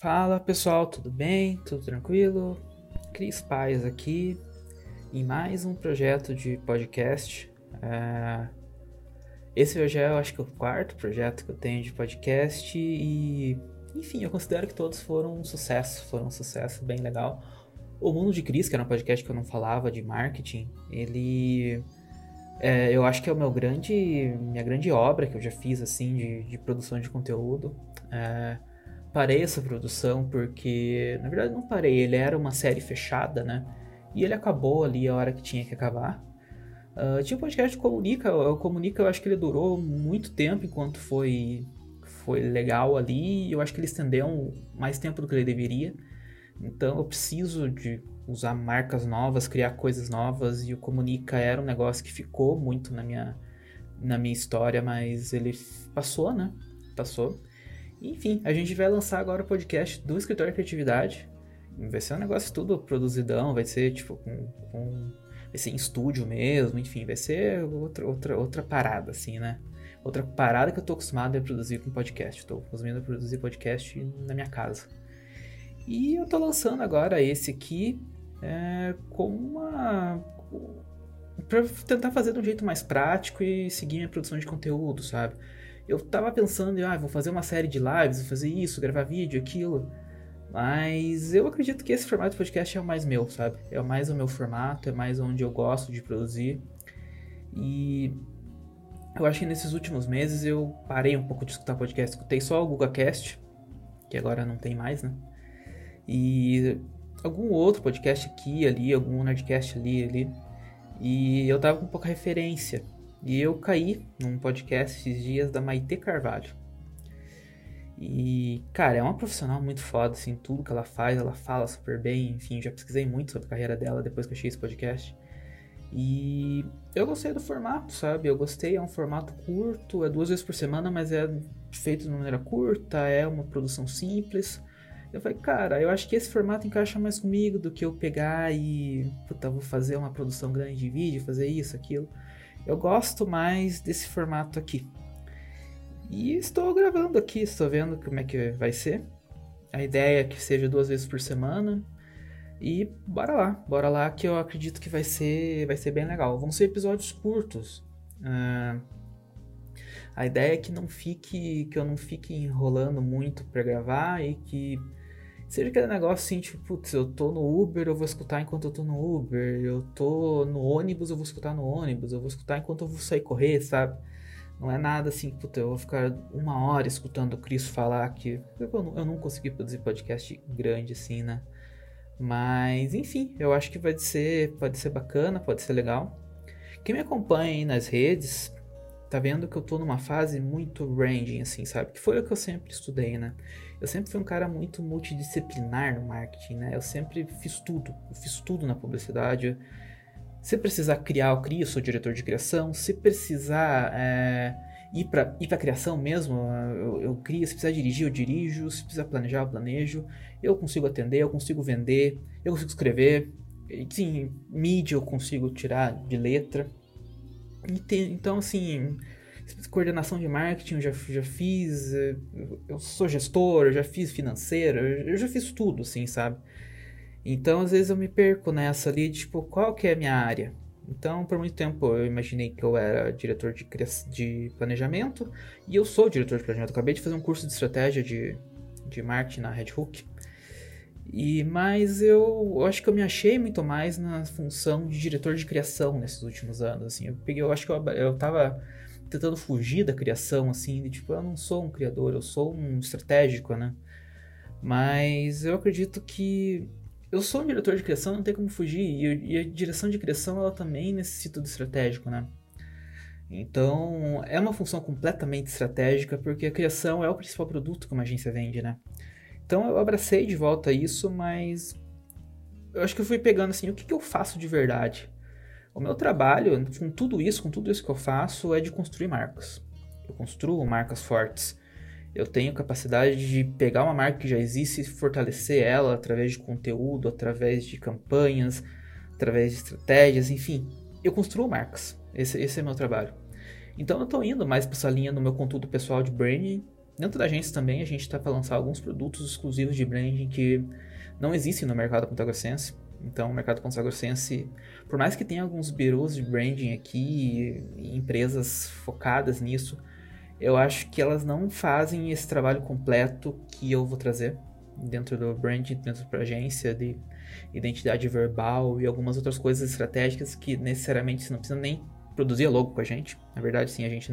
Fala pessoal, tudo bem? Tudo tranquilo? Cris Paz aqui em mais um projeto de podcast. É... Esse hoje é, eu acho que, é o quarto projeto que eu tenho de podcast e, enfim, eu considero que todos foram um sucesso, foram um sucesso bem legal. O Mundo de Cris, que era um podcast que eu não falava de marketing, ele é, eu acho que é o meu grande, minha grande obra que eu já fiz assim de, de produção de conteúdo. É, parei essa produção porque, na verdade, não parei. Ele era uma série fechada, né? E ele acabou ali a hora que tinha que acabar. Uh, tinha um podcast Comunica. O Comunica eu acho que ele durou muito tempo enquanto foi, foi legal ali. Eu acho que ele estendeu mais tempo do que ele deveria. Então eu preciso de usar marcas novas, criar coisas novas. E o Comunica era um negócio que ficou muito na minha, na minha história, mas ele passou, né? Passou. Enfim, a gente vai lançar agora o podcast do Escritório de Criatividade. Vai ser um negócio tudo produzidão, vai ser tipo com, com vai ser em estúdio mesmo, enfim, vai ser outra, outra, outra parada, assim, né? Outra parada que eu tô acostumado a produzir com podcast. Tô acostumado a produzir podcast na minha casa. E eu tô lançando agora esse aqui é, uma. pra tentar fazer de um jeito mais prático e seguir minha produção de conteúdo, sabe? Eu tava pensando ah, vou fazer uma série de lives, vou fazer isso, gravar vídeo, aquilo. Mas eu acredito que esse formato de podcast é o mais meu, sabe? É mais o meu formato, é mais onde eu gosto de produzir. E eu acho que nesses últimos meses eu parei um pouco de escutar podcast. Escutei só o GugaCast, que agora não tem mais, né? E algum outro podcast aqui, ali, algum Nerdcast ali, ali. E eu tava com pouca referência. E eu caí num podcast esses dias da Maite Carvalho. E, cara, é uma profissional muito foda, assim, tudo que ela faz, ela fala super bem, enfim, já pesquisei muito sobre a carreira dela depois que eu achei esse podcast. E eu gostei do formato, sabe? Eu gostei, é um formato curto, é duas vezes por semana, mas é feito de maneira curta, é uma produção simples. Eu falei, cara, eu acho que esse formato encaixa mais comigo do que eu pegar e, puta, vou fazer uma produção grande de vídeo, fazer isso, aquilo. Eu gosto mais desse formato aqui. E estou gravando aqui, estou vendo como é que vai ser. A ideia é que seja duas vezes por semana. E bora lá, bora lá que eu acredito que vai ser, vai ser bem legal. Vão ser episódios curtos. Uh, a ideia é que não fique, que eu não fique enrolando muito para gravar e que Seja aquele negócio assim, tipo, putz, eu tô no Uber, eu vou escutar enquanto eu tô no Uber, eu tô no ônibus, eu vou escutar no ônibus, eu vou escutar enquanto eu vou sair correr, sabe? Não é nada assim, puta, eu vou ficar uma hora escutando o Cris falar que eu não, eu não consegui produzir podcast grande assim, né? Mas, enfim, eu acho que pode ser, pode ser bacana, pode ser legal. Quem me acompanha aí nas redes, tá vendo que eu tô numa fase muito branding, assim, sabe? Que foi o que eu sempre estudei, né? Eu sempre fui um cara muito multidisciplinar no marketing, né? Eu sempre fiz tudo. Eu fiz tudo na publicidade. Se precisar criar, eu crio, eu sou diretor de criação. Se precisar é, ir para ir pra criação mesmo, eu, eu crio. Se precisar dirigir, eu dirijo. Se precisar planejar, eu planejo. Eu consigo atender, eu consigo vender, eu consigo escrever. Sim, mídia eu consigo tirar de letra. Então, assim, coordenação de marketing eu já, já fiz, eh, eu sou gestor, eu já fiz financeiro, eu já fiz tudo, assim, sabe? Então, às vezes eu me perco nessa ali, tipo, qual que é a minha área? Então, por muito tempo eu imaginei que eu era diretor de, de planejamento e eu sou diretor de planejamento. Acabei de fazer um curso de estratégia de, de marketing na Red Hook. E, mas eu, eu, acho que eu me achei muito mais na função de diretor de criação nesses últimos anos. Assim, eu peguei, eu acho que eu, eu tava tentando fugir da criação, assim, de tipo, eu não sou um criador, eu sou um estratégico, né? Mas eu acredito que eu sou um diretor de criação, não tem como fugir, e, a direção de criação ela também necessita do estratégico, né? Então, é uma função completamente estratégica, porque a criação é o principal produto que uma agência vende, né? Então, eu abracei de volta isso, mas eu acho que eu fui pegando assim, o que, que eu faço de verdade? O meu trabalho, com tudo isso, com tudo isso que eu faço, é de construir marcas. Eu construo marcas fortes. Eu tenho capacidade de pegar uma marca que já existe e fortalecer ela através de conteúdo, através de campanhas, através de estratégias, enfim. Eu construo marcas. Esse, esse é meu trabalho. Então eu estou indo mais para essa linha no meu conteúdo pessoal de branding, dentro da agência também a gente está para lançar alguns produtos exclusivos de branding que não existem no mercado AgroSense. Então, o mercado AgroSense, por mais que tenha alguns bureaus de branding aqui, empresas focadas nisso, eu acho que elas não fazem esse trabalho completo que eu vou trazer dentro do branding, dentro da agência de identidade verbal e algumas outras coisas estratégicas que necessariamente você não precisa nem produzir a logo com a gente. Na verdade, sim, a gente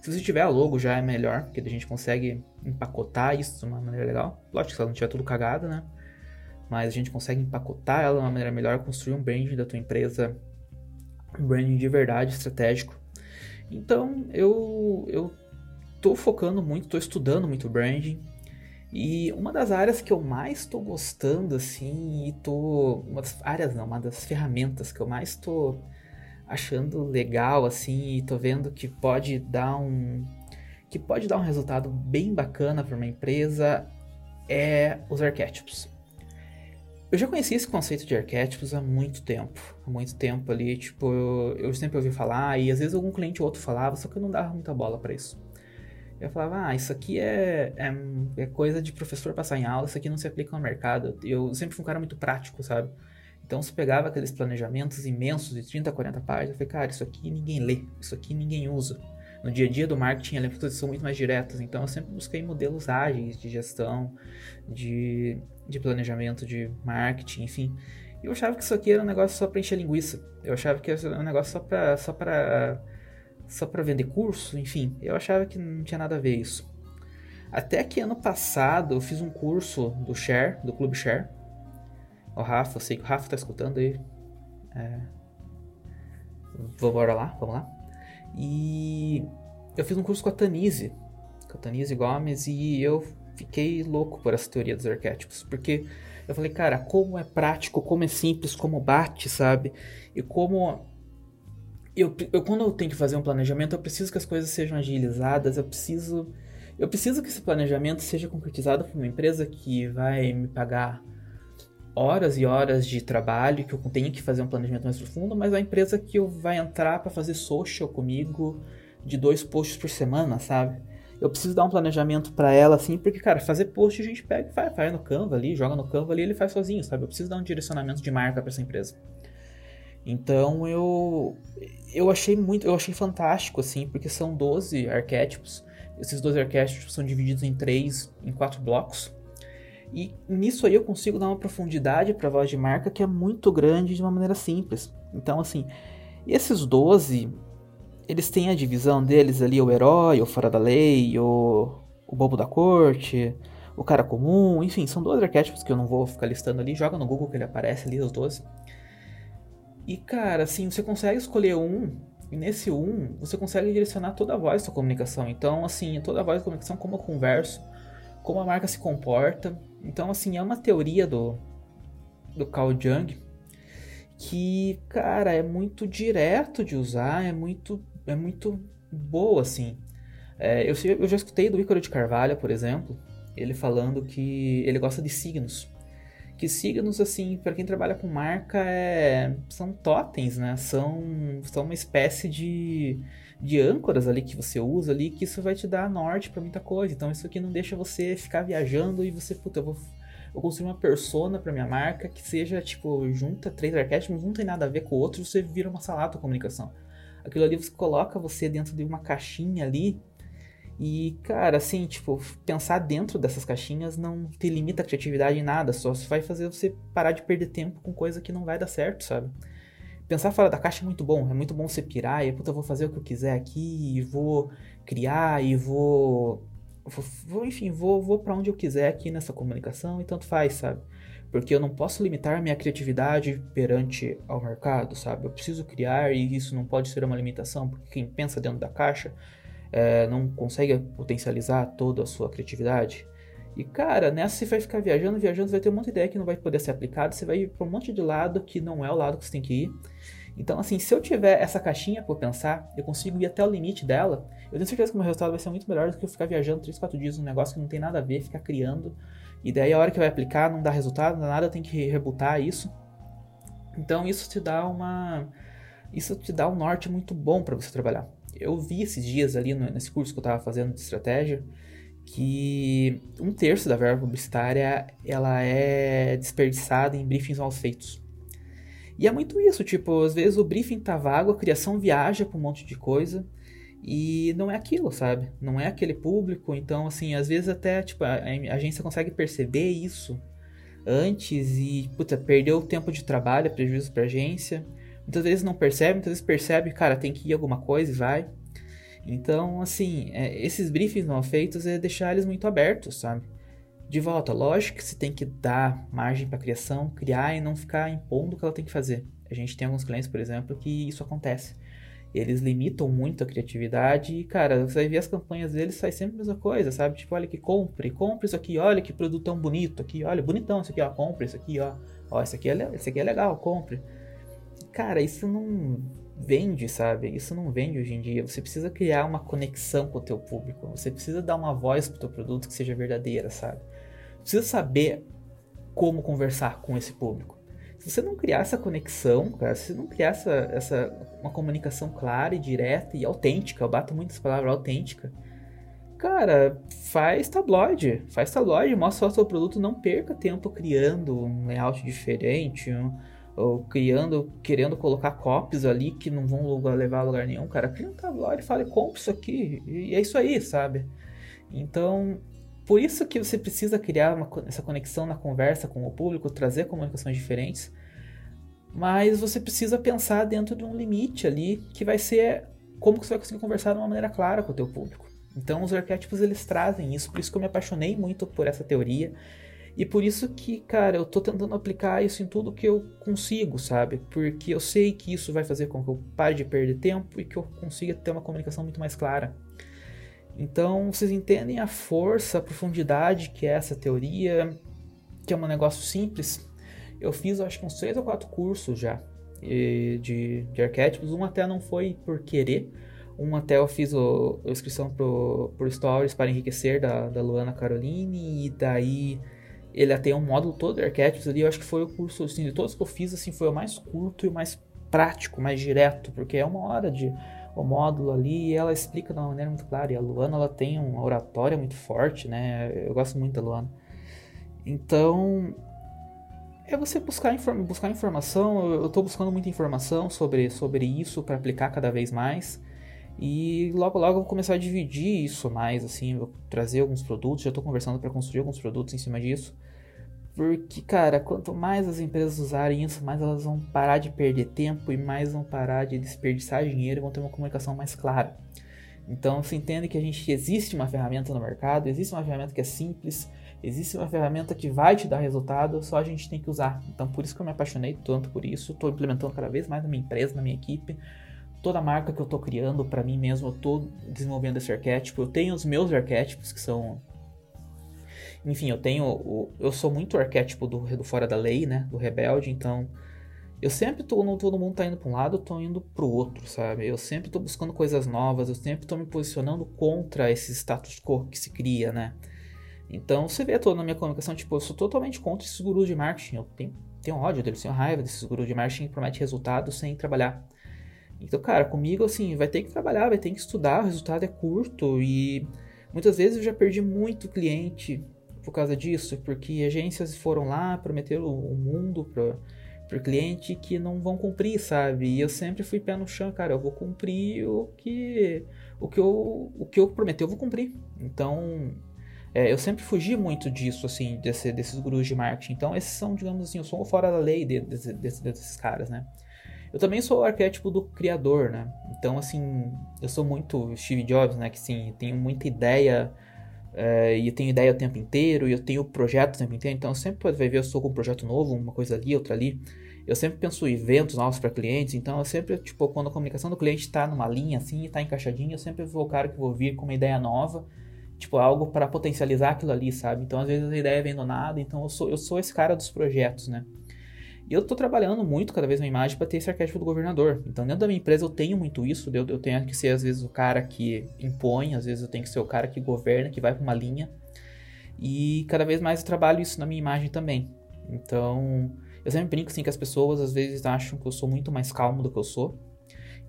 se você tiver a logo já é melhor, porque a gente consegue empacotar isso de uma maneira legal. Lógico que se ela não tiver tudo cagado, né? Mas a gente consegue empacotar ela de uma maneira melhor, construir um branding da tua empresa, um branding de verdade estratégico. Então, eu eu tô focando muito, tô estudando muito branding, e uma das áreas que eu mais estou gostando, assim, e tô. Uma das áreas não, uma das ferramentas que eu mais estou achando legal, assim, e tô vendo que pode dar um. que pode dar um resultado bem bacana para uma empresa é os arquétipos. Eu já conheci esse conceito de arquétipos há muito tempo. Há muito tempo ali, tipo, eu, eu sempre ouvi falar, e às vezes algum cliente ou outro falava, só que eu não dava muita bola para isso. Eu falava, ah, isso aqui é, é, é, coisa de professor passar em aula, isso aqui não se aplica no mercado. Eu sempre fui um cara muito prático, sabe? Então, se pegava aqueles planejamentos imensos de 30, 40 páginas, eu falei, cara, isso aqui ninguém lê, isso aqui ninguém usa. No dia a dia do marketing, as coisas são muito mais diretas, então eu sempre busquei modelos ágeis de gestão, de, de planejamento de marketing, enfim. E eu achava que isso aqui era um negócio só para encher linguiça. Eu achava que era um negócio só para só pra só para vender curso, enfim, eu achava que não tinha nada a ver isso. Até que ano passado eu fiz um curso do Share, do Clube Share. O Rafa, eu sei que o Rafa tá escutando aí. É... Vamos lá, vamos lá. E eu fiz um curso com a Tanise, com a Tanise Gomes, e eu fiquei louco por essa teoria dos arquétipos, porque eu falei, cara, como é prático, como é simples, como bate, sabe? E como eu, eu, quando eu tenho que fazer um planejamento, eu preciso que as coisas sejam agilizadas, eu preciso eu preciso que esse planejamento seja concretizado por uma empresa que vai me pagar horas e horas de trabalho, que eu tenho que fazer um planejamento mais profundo, mas a empresa que eu vai entrar para fazer social comigo de dois posts por semana, sabe? Eu preciso dar um planejamento para ela assim, porque cara, fazer post a gente pega e faz, faz no Canva ali, joga no Canva ali, ele faz sozinho, sabe? Eu preciso dar um direcionamento de marca para essa empresa. Então eu eu achei muito, eu achei fantástico assim, porque são 12 arquétipos. Esses 12 arquétipos são divididos em três, em quatro blocos. E nisso aí eu consigo dar uma profundidade para a voz de marca que é muito grande de uma maneira simples. Então assim, esses 12 eles têm a divisão deles ali, o herói, o fora da lei, o, o bobo da corte, o cara comum, enfim, são 12 arquétipos que eu não vou ficar listando ali, joga no Google que ele aparece ali, os 12. E cara, assim, você consegue escolher um, e nesse um, você consegue direcionar toda a voz da comunicação. Então, assim, toda a voz da comunicação, como eu converso, como a marca se comporta. Então, assim, é uma teoria do, do Carl Jung que, cara, é muito direto de usar, é muito, é muito boa, assim. É, eu, eu já escutei do Ícaro de Carvalho, por exemplo, ele falando que ele gosta de signos que signos, assim, para quem trabalha com marca, é, são totens, né? São, são uma espécie de, de âncoras ali que você usa ali, que isso vai te dar norte para muita coisa. Então isso aqui não deixa você ficar viajando e você, puta, eu vou, eu construir uma persona para minha marca que seja, tipo, junta três arquétipos, não tem nada a ver com o outro, você vira uma salada de comunicação. Aquilo ali você coloca você dentro de uma caixinha ali e, cara, assim, tipo, pensar dentro dessas caixinhas não te limita a criatividade em nada, só vai fazer você parar de perder tempo com coisa que não vai dar certo, sabe? Pensar fora da caixa é muito bom, é muito bom você pirar e, puta, eu vou fazer o que eu quiser aqui e vou criar e vou. vou enfim, vou, vou para onde eu quiser aqui nessa comunicação e tanto faz, sabe? Porque eu não posso limitar minha criatividade perante ao mercado, sabe? Eu preciso criar e isso não pode ser uma limitação, porque quem pensa dentro da caixa é, não consegue potencializar toda a sua criatividade. E cara, nessa você vai ficar viajando, viajando, vai ter um monte de ideia que não vai poder ser aplicada, você vai ir para um monte de lado que não é o lado que você tem que ir. Então, assim, se eu tiver essa caixinha por pensar, eu consigo ir até o limite dela, eu tenho certeza que o meu resultado vai ser muito melhor do que eu ficar viajando 3, 4 dias num negócio que não tem nada a ver, ficar criando, e daí a hora que vai aplicar não dá resultado, não dá nada, tem que rebutar isso. Então, isso te dá uma. Isso te dá um norte muito bom para você trabalhar eu vi esses dias ali no, nesse curso que eu estava fazendo de estratégia que um terço da verba publicitária ela é desperdiçada em briefings mal feitos. E é muito isso, tipo, às vezes o briefing tá vago, a criação viaja para um monte de coisa e não é aquilo, sabe? Não é aquele público, então assim, às vezes até tipo a, a agência consegue perceber isso antes e puta, perdeu o tempo de trabalho, é prejuízo para a agência. Muitas vezes não percebe, muitas vezes percebe, cara, tem que ir alguma coisa e vai. Então, assim, é, esses briefings não feitos é deixar eles muito abertos, sabe? De volta, lógico que você tem que dar margem para criação, criar e não ficar impondo o que ela tem que fazer. A gente tem alguns clientes, por exemplo, que isso acontece. Eles limitam muito a criatividade e, cara, você vai ver as campanhas deles, sai sempre a mesma coisa, sabe? Tipo, olha que compre, compre isso aqui, olha que produtão bonito aqui, olha, bonitão isso aqui, ó, compre isso aqui, ó. Ó, esse aqui é, esse aqui é legal, compre. Cara, isso não vende, sabe? Isso não vende hoje em dia. Você precisa criar uma conexão com o teu público. Você precisa dar uma voz pro teu produto que seja verdadeira, sabe? Precisa saber como conversar com esse público. Se você não criar essa conexão, cara, se você não criar essa, essa uma comunicação clara e direta e autêntica, eu bato muito essa palavra autêntica, cara, faz tabloide, faz tabloide, mostra o seu produto, não perca tempo criando um layout diferente, um, ou criando, querendo colocar copies ali que não vão levar a lugar nenhum, cara, cria um tabloide e fala, compra isso aqui, e é isso aí, sabe? Então, por isso que você precisa criar uma, essa conexão na conversa com o público, trazer comunicações diferentes, mas você precisa pensar dentro de um limite ali, que vai ser como que você vai conseguir conversar de uma maneira clara com o teu público. Então, os arquétipos, eles trazem isso, por isso que eu me apaixonei muito por essa teoria, e por isso que, cara, eu tô tentando aplicar isso em tudo que eu consigo, sabe? Porque eu sei que isso vai fazer com que eu pare de perder tempo e que eu consiga ter uma comunicação muito mais clara. Então, vocês entendem a força, a profundidade que é essa teoria, que é um negócio simples. Eu fiz, acho que uns três ou quatro cursos já de, de arquétipos. Um até não foi por querer, um até eu fiz o, a inscrição pro, pro Stories para enriquecer da, da Luana Caroline, e daí ele tem um módulo todo de arquétipos ali. Eu acho que foi o curso, assim, de todos que eu fiz, assim, foi o mais curto e o mais prático, mais direto, porque é uma hora de o módulo ali e ela explica de uma maneira muito clara. E a Luana, ela tem uma oratória muito forte, né? Eu gosto muito da Luana. Então, é você buscar, inform buscar informação. Eu estou buscando muita informação sobre, sobre isso para aplicar cada vez mais. E logo logo eu vou começar a dividir isso mais, assim, vou trazer alguns produtos, já estou conversando para construir alguns produtos em cima disso. Porque, cara, quanto mais as empresas usarem isso, mais elas vão parar de perder tempo e mais vão parar de desperdiçar dinheiro e vão ter uma comunicação mais clara. Então, você entende que a gente existe uma ferramenta no mercado, existe uma ferramenta que é simples, existe uma ferramenta que vai te dar resultado, só a gente tem que usar. Então, por isso que eu me apaixonei tanto por isso, estou implementando cada vez mais na minha empresa, na minha equipe, toda marca que eu estou criando para mim mesmo, eu estou desenvolvendo esse arquétipo. Eu tenho os meus arquétipos que são enfim, eu tenho eu sou muito arquétipo do, do fora da lei, né, do rebelde, então eu sempre tô, não todo mundo tá indo para um lado, eu tô indo pro outro, sabe? Eu sempre tô buscando coisas novas, eu sempre tô me posicionando contra esse status quo que se cria, né? Então, você vê toda na minha comunicação, tipo, eu sou totalmente contra esses gurus de marketing, eu tenho, tenho ódio deles, tenho raiva desses gurus de marketing que prometem resultados sem trabalhar. Então, cara, comigo, assim, vai ter que trabalhar, vai ter que estudar, o resultado é curto e muitas vezes eu já perdi muito cliente por causa disso, porque agências foram lá, prometeram o mundo para o cliente que não vão cumprir, sabe? E eu sempre fui pé no chão, cara, eu vou cumprir o que o que eu, o que eu prometi, eu vou cumprir. Então, é, eu sempre fugi muito disso, assim, desse, desses gurus de marketing. Então, esses são, digamos assim, eu sou fora da lei de, de, de, desses caras, né? Eu também sou o arquétipo do criador, né? Então, assim, eu sou muito Steve Jobs, né? Que, sim, tenho muita ideia é, e eu tenho ideia o tempo inteiro, e eu tenho projeto o tempo inteiro, então sempre vai ver, eu estou com um projeto novo, uma coisa ali, outra ali. Eu sempre penso em eventos novos para clientes, então eu sempre, tipo, quando a comunicação do cliente está numa linha assim, está encaixadinha, eu sempre vou o cara que vou vir com uma ideia nova, tipo, algo para potencializar aquilo ali, sabe? Então às vezes a ideia vem do nada, então eu sou, eu sou esse cara dos projetos, né? E eu estou trabalhando muito cada vez na imagem para ter esse arquétipo do governador. Então, dentro da minha empresa eu tenho muito isso, eu, eu tenho que ser às vezes o cara que impõe, às vezes eu tenho que ser o cara que governa, que vai para uma linha. E cada vez mais eu trabalho isso na minha imagem também. Então, eu sempre brinco assim que as pessoas às vezes acham que eu sou muito mais calmo do que eu sou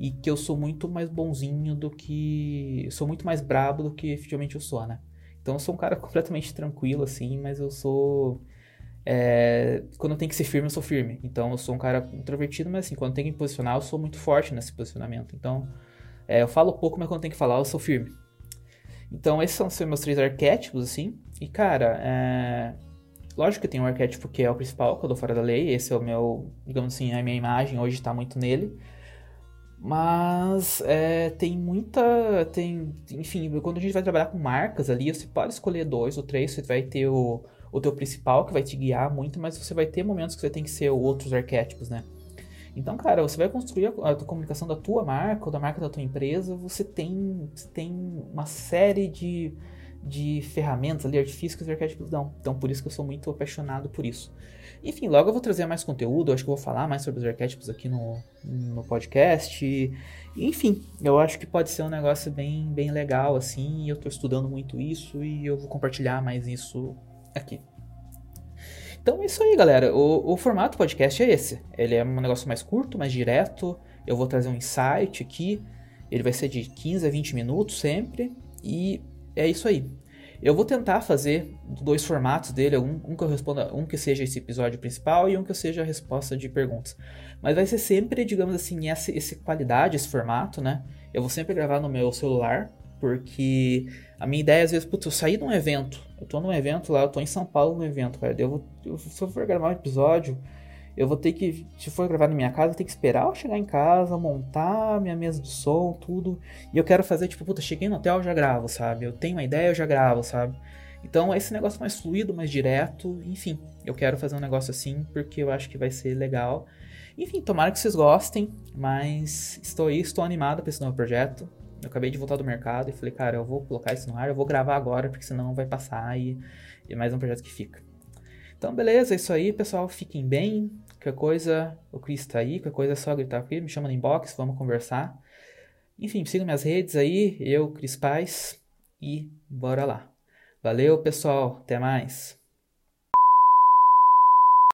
e que eu sou muito mais bonzinho do que sou muito mais brabo do que efetivamente eu sou, né? Então eu sou um cara completamente tranquilo, assim, mas eu sou. É, quando tenho que ser firme, eu sou firme. Então eu sou um cara introvertido, mas assim, quando tenho que me posicionar, eu sou muito forte nesse posicionamento. Então é, eu falo pouco, mas quando tenho que falar, eu sou firme. Então esses são os meus três arquétipos, assim. E cara, é, lógico que tem um arquétipo que é o principal, que eu dou fora da lei. Esse é o meu, digamos assim, a minha imagem hoje está muito nele. Mas é, tem muita. Tem, enfim, quando a gente vai trabalhar com marcas ali, você pode escolher dois ou três, você vai ter o, o teu principal que vai te guiar muito, mas você vai ter momentos que você tem que ser outros arquétipos, né? Então, cara, você vai construir a, a comunicação da tua marca ou da marca da tua empresa, você tem, você tem uma série de, de ferramentas ali, artifícios que os arquétipos dão. Então, por isso que eu sou muito apaixonado por isso. Enfim, logo eu vou trazer mais conteúdo, acho que eu vou falar mais sobre os arquétipos aqui no, no podcast. E, enfim, eu acho que pode ser um negócio bem, bem legal, assim, eu estou estudando muito isso e eu vou compartilhar mais isso aqui. Então é isso aí, galera. O, o formato podcast é esse. Ele é um negócio mais curto, mais direto. Eu vou trazer um insight aqui. Ele vai ser de 15 a 20 minutos sempre. E é isso aí. Eu vou tentar fazer dois formatos dele, um, um, que eu responda, um que seja esse episódio principal e um que seja a resposta de perguntas. Mas vai ser sempre, digamos assim, essa, essa qualidade, esse formato, né? Eu vou sempre gravar no meu celular, porque a minha ideia, às vezes, putz, eu saí de um evento, eu tô num evento lá, eu tô em São Paulo num evento, cara. Eu vou, eu, se eu for gravar um episódio, eu vou ter que, se for gravar na minha casa, eu ter que esperar eu chegar em casa, montar minha mesa de som, tudo. E eu quero fazer, tipo, puta, cheguei no hotel, eu já gravo, sabe? Eu tenho uma ideia, eu já gravo, sabe? Então, esse negócio mais fluido, mais direto, enfim. Eu quero fazer um negócio assim porque eu acho que vai ser legal. Enfim, tomara que vocês gostem, mas estou aí, estou animado para esse novo projeto. Eu acabei de voltar do mercado e falei, cara, eu vou colocar isso no ar, eu vou gravar agora, porque senão vai passar e, é mais um projeto que fica. Então, beleza, é isso aí, pessoal. Fiquem bem. Qualquer coisa, o Chris tá aí. Qualquer coisa é só gritar aqui, me chama no inbox, vamos conversar. Enfim, sigam minhas redes aí, eu, Cris Paz, e bora lá. Valeu, pessoal. Até mais.